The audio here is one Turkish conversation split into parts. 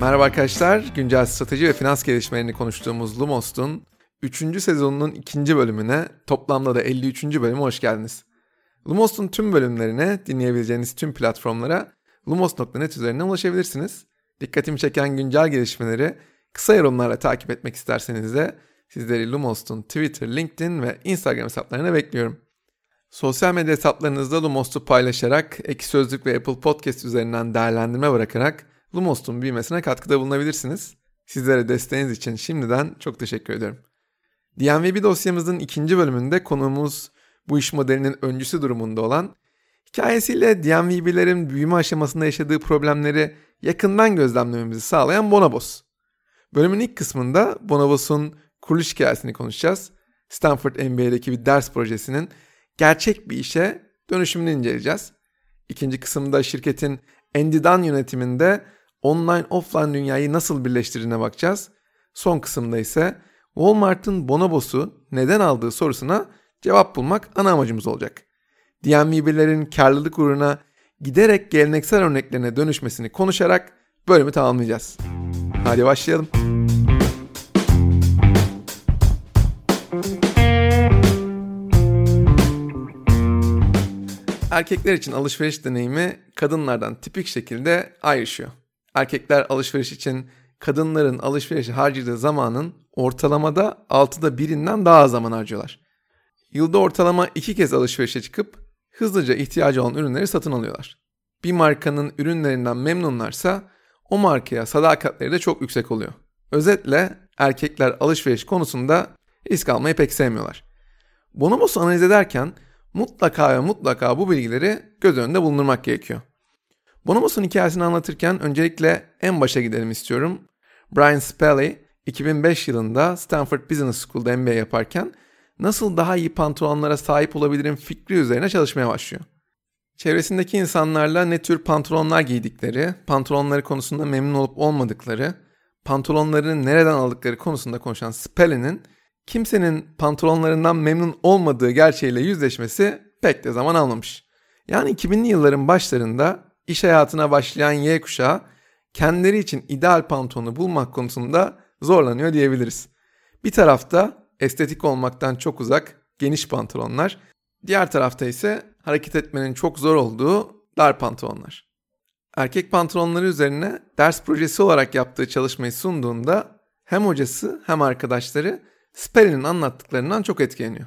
Merhaba arkadaşlar. Güncel strateji ve finans gelişmelerini konuştuğumuz Lumos'un 3. sezonunun 2. bölümüne toplamda da 53. bölüme hoş geldiniz. Lumos'un tüm bölümlerine dinleyebileceğiniz tüm platformlara lumos.net üzerinden ulaşabilirsiniz. Dikkatimi çeken güncel gelişmeleri kısa yorumlarla takip etmek isterseniz de sizleri Lumos'un Twitter, LinkedIn ve Instagram hesaplarına bekliyorum. Sosyal medya hesaplarınızda Lumos'u paylaşarak, Eki Sözlük ve Apple Podcast üzerinden değerlendirme bırakarak Lumos'un büyümesine katkıda bulunabilirsiniz. Sizlere desteğiniz için şimdiden çok teşekkür ediyorum. DNVB dosyamızın ikinci bölümünde konuğumuz bu iş modelinin öncüsü durumunda olan, hikayesiyle DNVB'lerin büyüme aşamasında yaşadığı problemleri yakından gözlemlememizi sağlayan Bonobos. Bölümün ilk kısmında Bonobos'un kuruluş hikayesini konuşacağız. Stanford MBA'deki bir ders projesinin gerçek bir işe dönüşümünü inceleyeceğiz. İkinci kısımda şirketin Andy Dunn yönetiminde online offline dünyayı nasıl birleştirdiğine bakacağız. Son kısımda ise Walmart'ın Bonobos'u neden aldığı sorusuna cevap bulmak ana amacımız olacak. DMV'lerin karlılık uğruna giderek geleneksel örneklerine dönüşmesini konuşarak bölümü tamamlayacağız. Hadi başlayalım. Erkekler için alışveriş deneyimi kadınlardan tipik şekilde ayrışıyor. Erkekler alışveriş için kadınların alışverişe harcadığı zamanın ortalamada 6'da birinden daha az zaman harcıyorlar. Yılda ortalama iki kez alışverişe çıkıp hızlıca ihtiyacı olan ürünleri satın alıyorlar. Bir markanın ürünlerinden memnunlarsa o markaya sadakatleri de çok yüksek oluyor. Özetle erkekler alışveriş konusunda risk almayı pek sevmiyorlar. Bonobos'u analiz ederken mutlaka ve mutlaka bu bilgileri göz önünde bulundurmak gerekiyor. Bonobos'un hikayesini anlatırken öncelikle en başa gidelim istiyorum. Brian Spelly 2005 yılında Stanford Business School'da MBA yaparken nasıl daha iyi pantolonlara sahip olabilirim fikri üzerine çalışmaya başlıyor. Çevresindeki insanlarla ne tür pantolonlar giydikleri, pantolonları konusunda memnun olup olmadıkları, pantolonlarını nereden aldıkları konusunda konuşan Spelly'nin kimsenin pantolonlarından memnun olmadığı gerçeğiyle yüzleşmesi pek de zaman almamış. Yani 2000'li yılların başlarında iş hayatına başlayan Y kuşağı kendileri için ideal pantolonu bulmak konusunda zorlanıyor diyebiliriz. Bir tarafta estetik olmaktan çok uzak geniş pantolonlar, diğer tarafta ise hareket etmenin çok zor olduğu dar pantolonlar. Erkek pantolonları üzerine ders projesi olarak yaptığı çalışmayı sunduğunda hem hocası hem arkadaşları Sperry'nin anlattıklarından çok etkileniyor.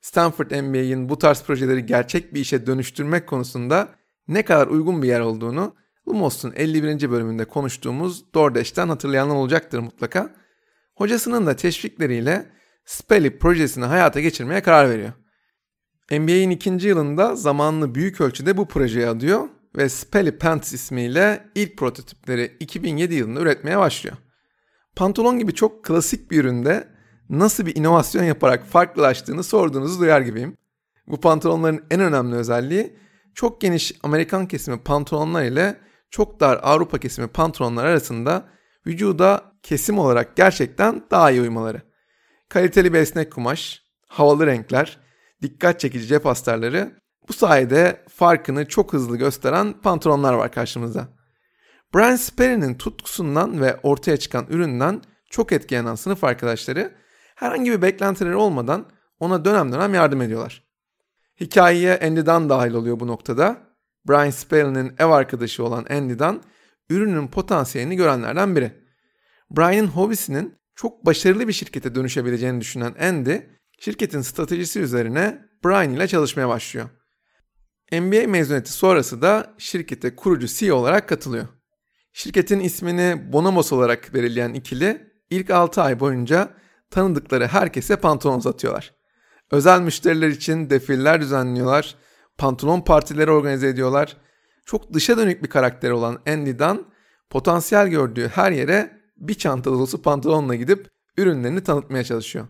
Stanford MBA'in bu tarz projeleri gerçek bir işe dönüştürmek konusunda ne kadar uygun bir yer olduğunu Lumos'un 51. bölümünde konuştuğumuz DoorDash'ten hatırlayanlar olacaktır mutlaka. Hocasının da teşvikleriyle Spelly projesini hayata geçirmeye karar veriyor. MBA'in ikinci yılında zamanını büyük ölçüde bu projeye adıyor ve Spelly Pants ismiyle ilk prototipleri 2007 yılında üretmeye başlıyor. Pantolon gibi çok klasik bir üründe nasıl bir inovasyon yaparak farklılaştığını sorduğunuzu duyar gibiyim. Bu pantolonların en önemli özelliği çok geniş Amerikan kesimi pantolonlar ile çok dar Avrupa kesimi pantolonlar arasında vücuda kesim olarak gerçekten daha iyi uymaları. Kaliteli bir esnek kumaş, havalı renkler, dikkat çekici cep astarları bu sayede farkını çok hızlı gösteren pantolonlar var karşımızda. Brian Sperry'nin tutkusundan ve ortaya çıkan üründen çok etkilenen sınıf arkadaşları herhangi bir beklentileri olmadan ona dönem dönem yardım ediyorlar. Hikayeye Andy'dan dahil oluyor bu noktada. Brian Spell'in ev arkadaşı olan Andy'dan ürünün potansiyelini görenlerden biri. Brian'ın hobisinin çok başarılı bir şirkete dönüşebileceğini düşünen Andy, şirketin stratejisi üzerine Brian ile çalışmaya başlıyor. MBA mezuniyeti sonrası da şirkete kurucu CEO olarak katılıyor. Şirketin ismini Bonamos olarak belirleyen ikili ilk 6 ay boyunca tanıdıkları herkese pantolon satıyorlar. Özel müşteriler için defiller düzenliyorlar, pantolon partileri organize ediyorlar. Çok dışa dönük bir karakteri olan Andy'dan potansiyel gördüğü her yere bir çanta dolusu pantolonla gidip ürünlerini tanıtmaya çalışıyor.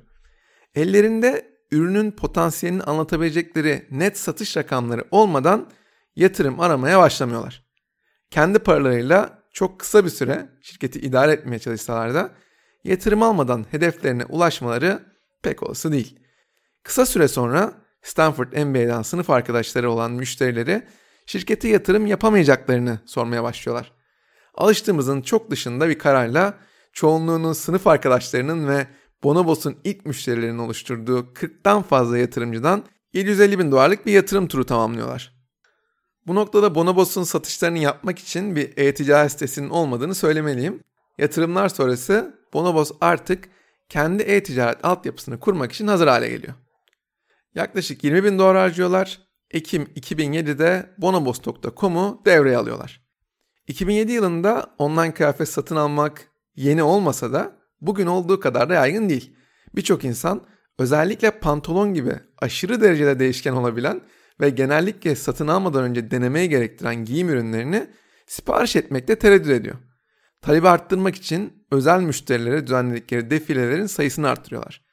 Ellerinde ürünün potansiyelini anlatabilecekleri net satış rakamları olmadan yatırım aramaya başlamıyorlar. Kendi paralarıyla çok kısa bir süre şirketi idare etmeye çalışsalar da yatırım almadan hedeflerine ulaşmaları pek olası değil. Kısa süre sonra Stanford MBA'dan sınıf arkadaşları olan müşterileri şirkete yatırım yapamayacaklarını sormaya başlıyorlar. alıştığımızın çok dışında bir kararla çoğunluğunun sınıf arkadaşlarının ve Bonobos'un ilk müşterilerinin oluşturduğu 40'tan fazla yatırımcıdan 750 bin dolarlık bir yatırım turu tamamlıyorlar. Bu noktada Bonobos'un satışlarını yapmak için bir e-ticaret sitesinin olmadığını söylemeliyim. Yatırımlar sonrası Bonobos artık kendi e-ticaret altyapısını kurmak için hazır hale geliyor. Yaklaşık 20 bin dolar harcıyorlar. Ekim 2007'de bonobos.com'u devreye alıyorlar. 2007 yılında online kıyafet satın almak yeni olmasa da bugün olduğu kadar da yaygın değil. Birçok insan özellikle pantolon gibi aşırı derecede değişken olabilen ve genellikle satın almadan önce denemeye gerektiren giyim ürünlerini sipariş etmekte tereddüt ediyor. Talebi arttırmak için özel müşterilere düzenledikleri defilelerin sayısını arttırıyorlar.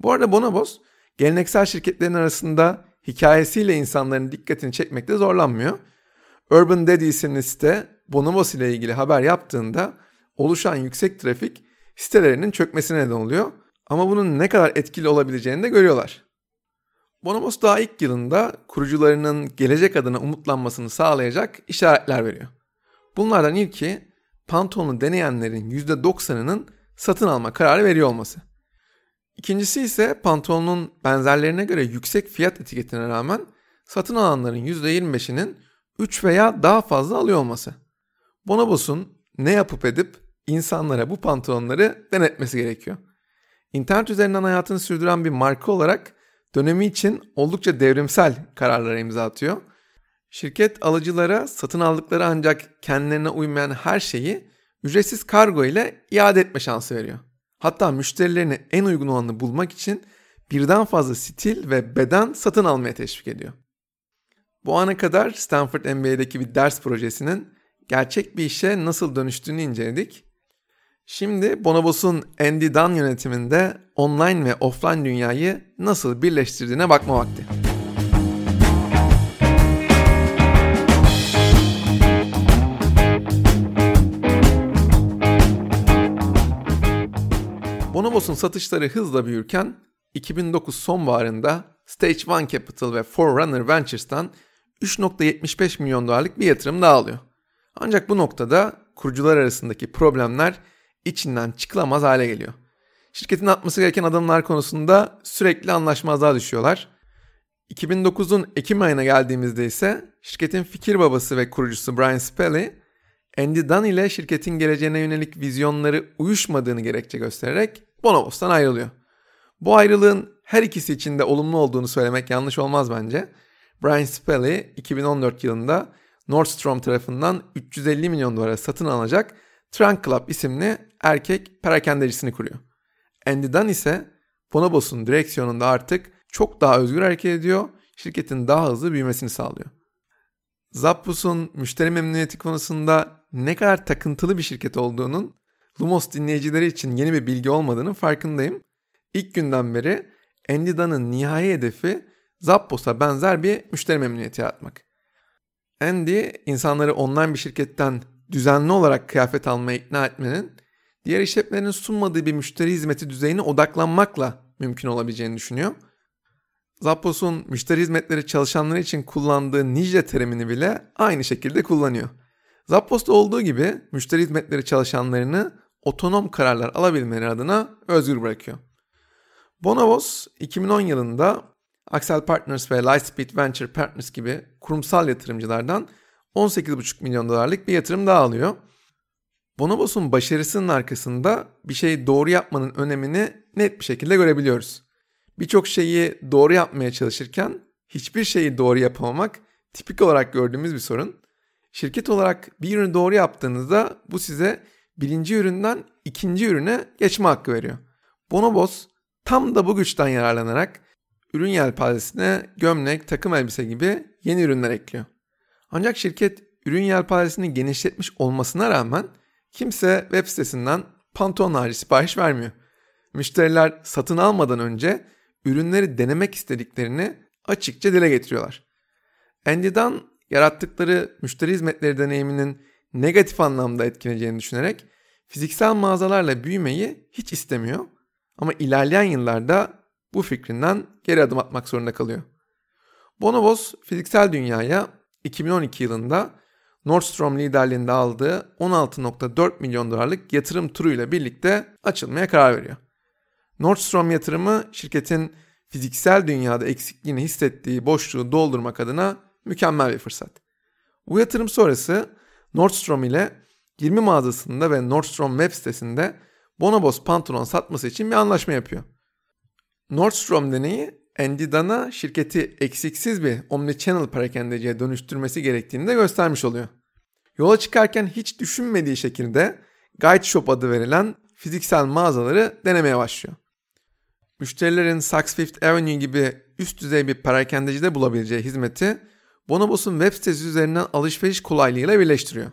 Bu arada Bonobos geleneksel şirketlerin arasında hikayesiyle insanların dikkatini çekmekte zorlanmıyor. Urban Daddy isimli site Bonobos ile ilgili haber yaptığında oluşan yüksek trafik sitelerinin çökmesine neden oluyor. Ama bunun ne kadar etkili olabileceğini de görüyorlar. Bonobos daha ilk yılında kurucularının gelecek adına umutlanmasını sağlayacak işaretler veriyor. Bunlardan ilki pantolonu deneyenlerin %90'ının satın alma kararı veriyor olması. İkincisi ise pantolonun benzerlerine göre yüksek fiyat etiketine rağmen satın alanların %25'inin 3 veya daha fazla alıyor olması. Bonobos'un ne yapıp edip insanlara bu pantolonları denetmesi gerekiyor. İnternet üzerinden hayatını sürdüren bir marka olarak dönemi için oldukça devrimsel kararlara imza atıyor. Şirket alıcılara satın aldıkları ancak kendilerine uymayan her şeyi ücretsiz kargo ile iade etme şansı veriyor. Hatta müşterilerine en uygun olanı bulmak için birden fazla stil ve beden satın almaya teşvik ediyor. Bu ana kadar Stanford MBA'deki bir ders projesinin gerçek bir işe nasıl dönüştüğünü inceledik. Şimdi Bonobos'un Andy Dunn yönetiminde online ve offline dünyayı nasıl birleştirdiğine bakma vakti. Bonobos'un satışları hızla büyürken 2009 sonbaharında Stage One Capital ve Forerunner Ventures'tan 3.75 milyon dolarlık bir yatırım daha alıyor. Ancak bu noktada kurucular arasındaki problemler içinden çıkılamaz hale geliyor. Şirketin atması gereken adımlar konusunda sürekli anlaşmazlığa düşüyorlar. 2009'un Ekim ayına geldiğimizde ise şirketin fikir babası ve kurucusu Brian Spelly, Andy Dunn ile şirketin geleceğine yönelik vizyonları uyuşmadığını gerekçe göstererek Bonobos'tan ayrılıyor. Bu ayrılığın her ikisi için de olumlu olduğunu söylemek yanlış olmaz bence. Brian Spelly 2014 yılında Nordstrom tarafından 350 milyon dolara satın alacak Trunk Club isimli erkek perakendecisini kuruyor. Andy Dunn ise Bonobos'un direksiyonunda artık çok daha özgür hareket ediyor, şirketin daha hızlı büyümesini sağlıyor. Zappos'un müşteri memnuniyeti konusunda ne kadar takıntılı bir şirket olduğunun Lumos dinleyicileri için yeni bir bilgi olmadığının farkındayım. İlk günden beri Andy Dunn'ın nihai hedefi Zappos'a benzer bir müşteri memnuniyeti yaratmak. Andy insanları online bir şirketten düzenli olarak kıyafet almaya ikna etmenin diğer işletmelerin sunmadığı bir müşteri hizmeti düzeyine odaklanmakla mümkün olabileceğini düşünüyor. Zappos'un müşteri hizmetleri çalışanları için kullandığı Niche terimini bile aynı şekilde kullanıyor. Zappos'ta olduğu gibi müşteri hizmetleri çalışanlarını otonom kararlar alabilmeleri adına özgür bırakıyor. Bonobos 2010 yılında Axel Partners ve Lightspeed Venture Partners gibi kurumsal yatırımcılardan 18,5 milyon dolarlık bir yatırım daha alıyor. Bonobos'un başarısının arkasında bir şeyi doğru yapmanın önemini net bir şekilde görebiliyoruz. Birçok şeyi doğru yapmaya çalışırken hiçbir şeyi doğru yapamamak tipik olarak gördüğümüz bir sorun. Şirket olarak bir ürünü doğru yaptığınızda bu size birinci üründen ikinci ürüne geçme hakkı veriyor. Bonobos tam da bu güçten yararlanarak ürün yelpazesine gömlek, takım elbise gibi yeni ürünler ekliyor. Ancak şirket ürün yelpazesini genişletmiş olmasına rağmen kimse web sitesinden pantolon harici sipariş vermiyor. Müşteriler satın almadan önce ürünleri denemek istediklerini açıkça dile getiriyorlar. Andy'dan yarattıkları müşteri hizmetleri deneyiminin negatif anlamda etkileyeceğini düşünerek fiziksel mağazalarla büyümeyi hiç istemiyor. Ama ilerleyen yıllarda bu fikrinden geri adım atmak zorunda kalıyor. Bonobos fiziksel dünyaya 2012 yılında Nordstrom liderliğinde aldığı 16.4 milyon dolarlık yatırım turuyla birlikte açılmaya karar veriyor. Nordstrom yatırımı şirketin fiziksel dünyada eksikliğini hissettiği boşluğu doldurmak adına mükemmel bir fırsat. Bu yatırım sonrası Nordstrom ile 20 mağazasında ve Nordstrom web sitesinde Bonobos pantolon satması için bir anlaşma yapıyor. Nordstrom deneyi Andy Dun'a şirketi eksiksiz bir omnichannel perakendeciye dönüştürmesi gerektiğini de göstermiş oluyor. Yola çıkarken hiç düşünmediği şekilde Guide Shop adı verilen fiziksel mağazaları denemeye başlıyor. Müşterilerin Saks Fifth Avenue gibi üst düzey bir perakendecide bulabileceği hizmeti Bonobos'un web sitesi üzerinden alışveriş kolaylığıyla birleştiriyor.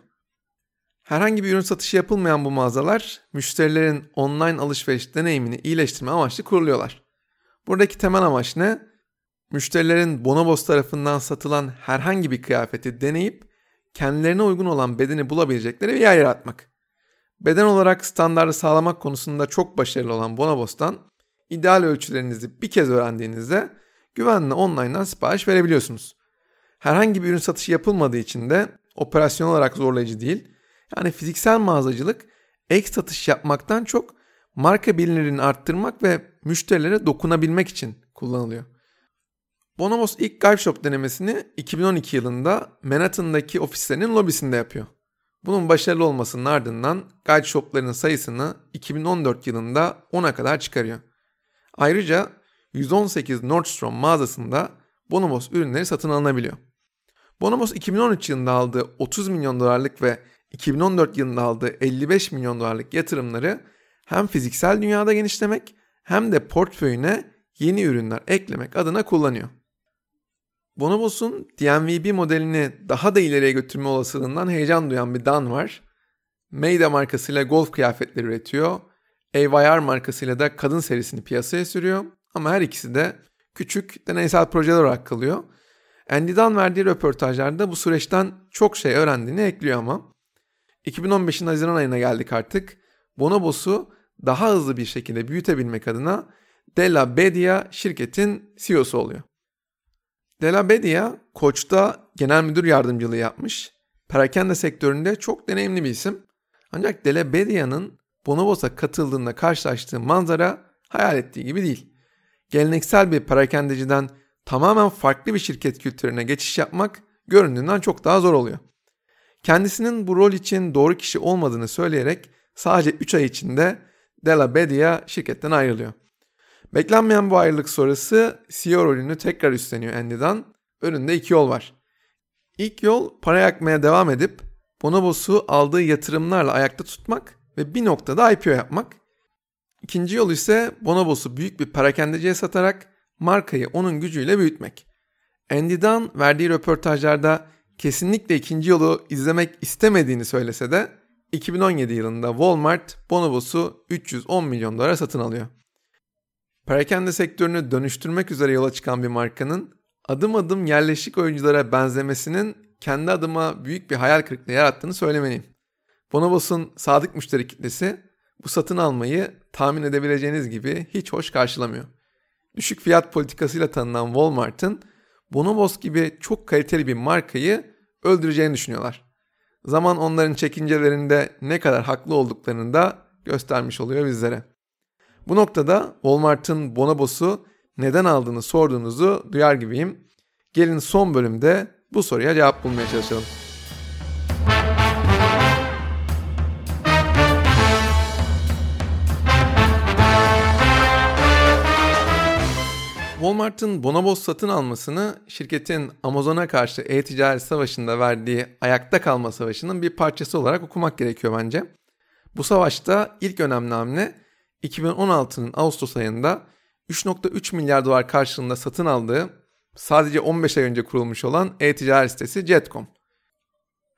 Herhangi bir ürün satışı yapılmayan bu mağazalar müşterilerin online alışveriş deneyimini iyileştirme amaçlı kuruluyorlar. Buradaki temel amaç ne? Müşterilerin Bonobos tarafından satılan herhangi bir kıyafeti deneyip kendilerine uygun olan bedeni bulabilecekleri bir yer yaratmak. Beden olarak standartı sağlamak konusunda çok başarılı olan Bonobos'tan ideal ölçülerinizi bir kez öğrendiğinizde güvenle online'dan sipariş verebiliyorsunuz. Herhangi bir ürün satışı yapılmadığı için de operasyon olarak zorlayıcı değil. Yani fiziksel mağazacılık ek satış yapmaktan çok marka bilinirliğini arttırmak ve müşterilere dokunabilmek için kullanılıyor. Bonobos ilk Galp Shop denemesini 2012 yılında Manhattan'daki ofislerinin lobisinde yapıyor. Bunun başarılı olmasının ardından Guide Shop'ların sayısını 2014 yılında 10'a kadar çıkarıyor. Ayrıca 118 Nordstrom mağazasında Bonobos ürünleri satın alınabiliyor. Bonobos 2013 yılında aldığı 30 milyon dolarlık ve 2014 yılında aldığı 55 milyon dolarlık yatırımları hem fiziksel dünyada genişlemek hem de portföyüne yeni ürünler eklemek adına kullanıyor. Bonobos'un DNVB modelini daha da ileriye götürme olasılığından heyecan duyan bir Dan var. Mayda markasıyla golf kıyafetleri üretiyor. AYR markasıyla da kadın serisini piyasaya sürüyor. Ama her ikisi de küçük deneysel projeler olarak kalıyor. Andy Dan verdiği röportajlarda bu süreçten çok şey öğrendiğini ekliyor ama. 2015'in Haziran ayına geldik artık. Bonobos'u daha hızlı bir şekilde büyütebilmek adına Della Bedia şirketin CEO'su oluyor. Della Bedia, Koç'ta genel müdür yardımcılığı yapmış. Perakende sektöründe çok deneyimli bir isim. Ancak Della Bedia'nın Bonobos'a katıldığında karşılaştığı manzara hayal ettiği gibi değil. Geleneksel bir perakendeciden tamamen farklı bir şirket kültürüne geçiş yapmak göründüğünden çok daha zor oluyor. Kendisinin bu rol için doğru kişi olmadığını söyleyerek sadece 3 ay içinde Della Bedia şirketten ayrılıyor. Beklenmeyen bu ayrılık sonrası CEO rolünü tekrar üstleniyor Andy'dan. Önünde iki yol var. İlk yol para yakmaya devam edip Bonobos'u aldığı yatırımlarla ayakta tutmak ve bir noktada IPO yapmak. İkinci yol ise Bonobos'u büyük bir perakendeciye satarak markayı onun gücüyle büyütmek. Andy Dunn verdiği röportajlarda kesinlikle ikinci yolu izlemek istemediğini söylese de 2017 yılında Walmart Bonobos'u 310 milyon dolara satın alıyor. Perakende sektörünü dönüştürmek üzere yola çıkan bir markanın adım adım yerleşik oyunculara benzemesinin kendi adıma büyük bir hayal kırıklığı yarattığını söylemeliyim. Bonobos'un sadık müşteri kitlesi bu satın almayı tahmin edebileceğiniz gibi hiç hoş karşılamıyor. Düşük fiyat politikasıyla tanınan Walmart'ın Bonobos gibi çok kaliteli bir markayı öldüreceğini düşünüyorlar. Zaman onların çekincelerinde ne kadar haklı olduklarını da göstermiş oluyor bizlere. Bu noktada Walmart'ın Bonobos'u neden aldığını sorduğunuzu duyar gibiyim. Gelin son bölümde bu soruya cevap bulmaya çalışalım. Walmart'ın Bonobos satın almasını şirketin Amazon'a karşı e-ticaret savaşında verdiği ayakta kalma savaşının bir parçası olarak okumak gerekiyor bence. Bu savaşta ilk önemli hamle 2016'nın Ağustos ayında 3.3 milyar dolar karşılığında satın aldığı sadece 15 ay önce kurulmuş olan e-ticaret sitesi Jet.com.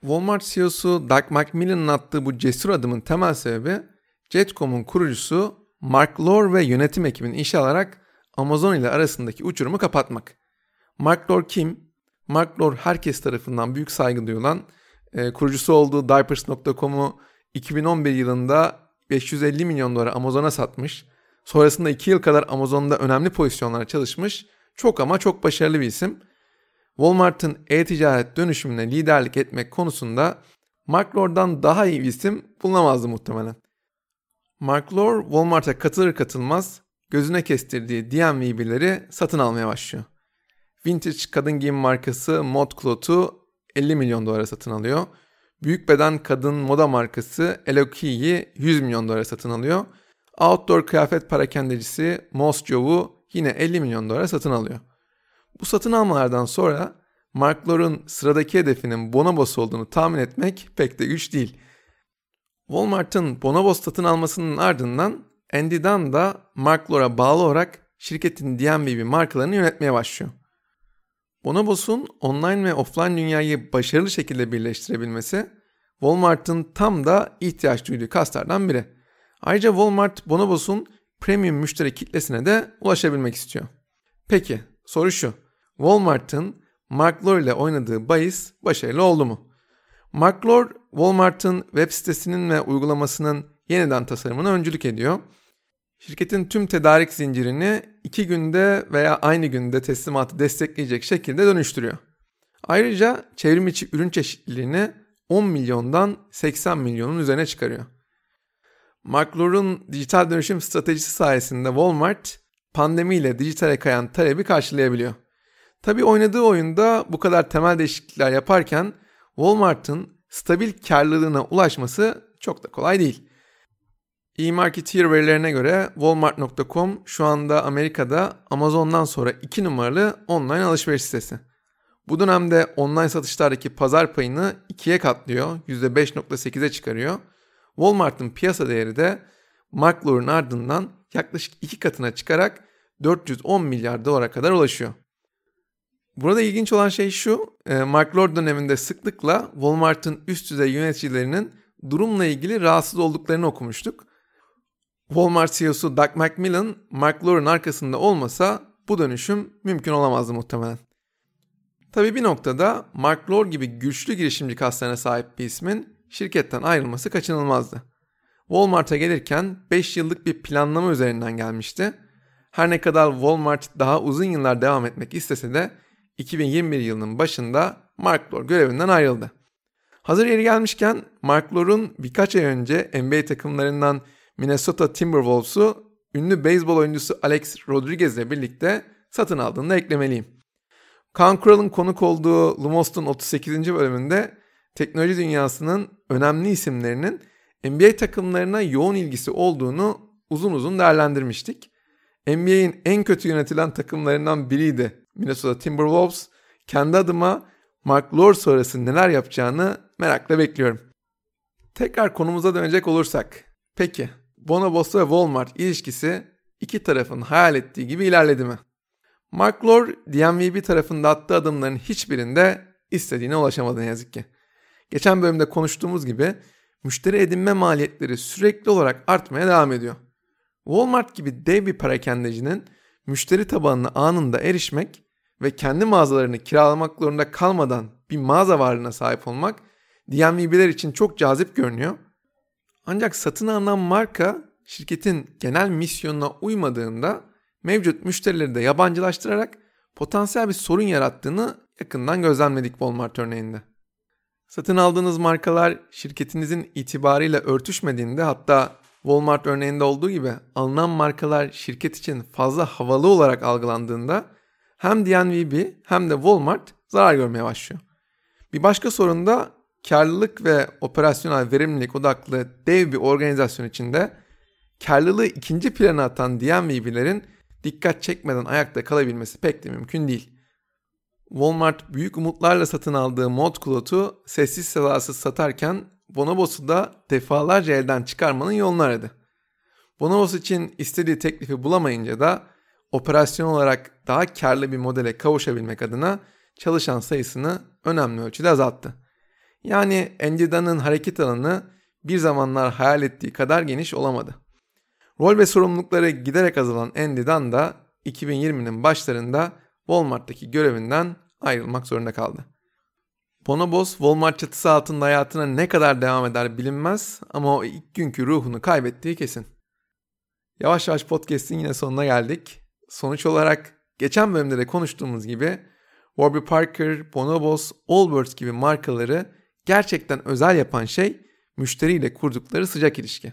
Walmart CEO'su Doug McMillan'ın attığı bu cesur adımın temel sebebi Jet.com'un kurucusu Mark Lore ve yönetim ekibini işe alarak Amazon ile arasındaki uçurumu kapatmak. Mark Lore kim? Mark Lore herkes tarafından büyük saygı duyulan, e, kurucusu olduğu Diapers.com'u 2011 yılında 550 milyon dolara Amazon'a satmış. Sonrasında 2 yıl kadar Amazon'da önemli pozisyonlara çalışmış. Çok ama çok başarılı bir isim. Walmart'ın e-ticaret dönüşümüne liderlik etmek konusunda Mark Lord'dan daha iyi bir isim bulunamazdı muhtemelen. Mark Lord Walmart'a katılır katılmaz gözüne kestirdiği DMV'leri satın almaya başlıyor. Vintage kadın giyim markası Mod Cloth'u 50 milyon dolara satın alıyor. Büyük beden kadın moda markası Eloqui'yi 100 milyon dolara satın alıyor. Outdoor kıyafet parakendecisi Mosjov'u yine 50 milyon dolara satın alıyor. Bu satın almalardan sonra Mark Lor'un sıradaki hedefinin Bonobos olduğunu tahmin etmek pek de güç değil. Walmart'ın Bonobos satın almasının ardından Andy Dunn da Mark Lor'a bağlı olarak şirketin DMVB markalarını yönetmeye başlıyor. Bonobos'un online ve offline dünyayı başarılı şekilde birleştirebilmesi Walmart'ın tam da ihtiyaç duyduğu kaslardan biri. Ayrıca Walmart Bonobos'un premium müşteri kitlesine de ulaşabilmek istiyor. Peki soru şu. Walmart'ın Mark Lor ile oynadığı bahis başarılı oldu mu? Mark Lor, Walmart'ın web sitesinin ve uygulamasının yeniden tasarımına öncülük ediyor. Şirketin tüm tedarik zincirini iki günde veya aynı günde teslimatı destekleyecek şekilde dönüştürüyor. Ayrıca çevrim içi ürün çeşitliliğini 10 milyondan 80 milyonun üzerine çıkarıyor. Lor'un dijital dönüşüm stratejisi sayesinde Walmart pandemiyle dijitale kayan talebi karşılayabiliyor. Tabi oynadığı oyunda bu kadar temel değişiklikler yaparken Walmart'ın stabil karlılığına ulaşması çok da kolay değil. E-Marketeer verilerine göre Walmart.com şu anda Amerika'da Amazon'dan sonra 2 numaralı online alışveriş sitesi. Bu dönemde online satışlardaki pazar payını ikiye katlıyor, %5.8'e çıkarıyor. Walmart'ın piyasa değeri de Mark Lor'un ardından yaklaşık iki katına çıkarak 410 milyar dolara kadar ulaşıyor. Burada ilginç olan şey şu, e, Mark Lord döneminde sıklıkla Walmart'ın üst düzey yöneticilerinin durumla ilgili rahatsız olduklarını okumuştuk. Walmart CEO'su Doug McMillan, Mark Lord'un arkasında olmasa bu dönüşüm mümkün olamazdı muhtemelen. Tabi bir noktada Mark Lord gibi güçlü girişimci kaslarına sahip bir ismin şirketten ayrılması kaçınılmazdı. Walmart'a gelirken 5 yıllık bir planlama üzerinden gelmişti. Her ne kadar Walmart daha uzun yıllar devam etmek istese de 2021 yılının başında Mark Lord görevinden ayrıldı. Hazır yeri gelmişken Mark Lord'un birkaç ay önce NBA takımlarından Minnesota Timberwolves'u ünlü beyzbol oyuncusu Alex Rodriguez ile birlikte satın aldığını da eklemeliyim. Kaan Kural'ın konuk olduğu Lumos'un 38. bölümünde teknoloji dünyasının önemli isimlerinin NBA takımlarına yoğun ilgisi olduğunu uzun uzun değerlendirmiştik. NBA'in en kötü yönetilen takımlarından biriydi Minnesota Timberwolves. Kendi adıma Mark Lord sonrası neler yapacağını merakla bekliyorum. Tekrar konumuza dönecek olursak. Peki Bonobos ve Walmart ilişkisi iki tarafın hayal ettiği gibi ilerledi mi? Mark Lord DMVB tarafında attığı adımların hiçbirinde istediğine ulaşamadı ne yazık ki. Geçen bölümde konuştuğumuz gibi müşteri edinme maliyetleri sürekli olarak artmaya devam ediyor. Walmart gibi dev bir perakendecinin müşteri tabanına anında erişmek ve kendi mağazalarını kiralamak zorunda kalmadan bir mağaza varlığına sahip olmak DMVB'ler için çok cazip görünüyor. Ancak satın alınan marka şirketin genel misyonuna uymadığında mevcut müşterileri de yabancılaştırarak potansiyel bir sorun yarattığını yakından gözlemledik Walmart örneğinde. Satın aldığınız markalar şirketinizin itibarıyla örtüşmediğinde hatta Walmart örneğinde olduğu gibi alınan markalar şirket için fazla havalı olarak algılandığında hem DNVB hem de Walmart zarar görmeye başlıyor. Bir başka sorun da karlılık ve operasyonel verimlilik odaklı dev bir organizasyon içinde karlılığı ikinci plana atan DNVB'lerin dikkat çekmeden ayakta kalabilmesi pek de mümkün değil. Walmart büyük umutlarla satın aldığı mod Cloth'u sessiz sedasız satarken Bonobos'u da defalarca elden çıkarmanın yolunu aradı. Bonobos için istediği teklifi bulamayınca da operasyon olarak daha karlı bir modele kavuşabilmek adına çalışan sayısını önemli ölçüde azalttı. Yani Endida'nın hareket alanı bir zamanlar hayal ettiği kadar geniş olamadı. Rol ve sorumlulukları giderek azalan Endidan da 2020'nin başlarında Walmart'taki görevinden ayrılmak zorunda kaldı. Bonobos Walmart çatısı altında hayatına ne kadar devam eder bilinmez ama o ilk günkü ruhunu kaybettiği kesin. Yavaş yavaş podcast'in yine sonuna geldik. Sonuç olarak geçen bölümde de konuştuğumuz gibi Warby Parker, Bonobos, Allbirds gibi markaları gerçekten özel yapan şey müşteriyle kurdukları sıcak ilişki.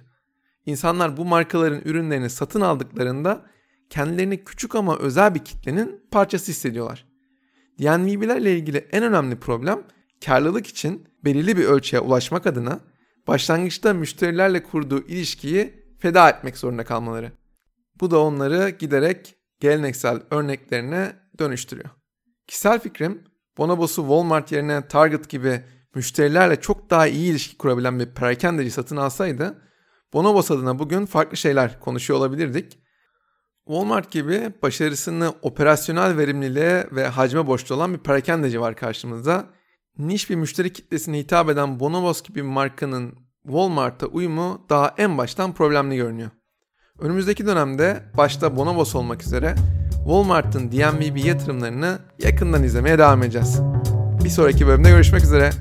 İnsanlar bu markaların ürünlerini satın aldıklarında kendilerini küçük ama özel bir kitlenin parçası hissediyorlar. DNVB'lerle ilgili en önemli problem karlılık için belirli bir ölçüye ulaşmak adına başlangıçta müşterilerle kurduğu ilişkiyi feda etmek zorunda kalmaları. Bu da onları giderek geleneksel örneklerine dönüştürüyor. Kişisel fikrim Bonobos'u Walmart yerine Target gibi müşterilerle çok daha iyi ilişki kurabilen bir perakendeci satın alsaydı Bonobos adına bugün farklı şeyler konuşuyor olabilirdik. Walmart gibi başarısını operasyonel verimliliğe ve hacme borçlu olan bir perakendeci var karşımızda. Niş bir müşteri kitlesine hitap eden Bonobos gibi bir markanın Walmart'a uyumu daha en baştan problemli görünüyor. Önümüzdeki dönemde başta Bonobos olmak üzere Walmart'ın DNVB yatırımlarını yakından izlemeye devam edeceğiz. Bir sonraki bölümde görüşmek üzere.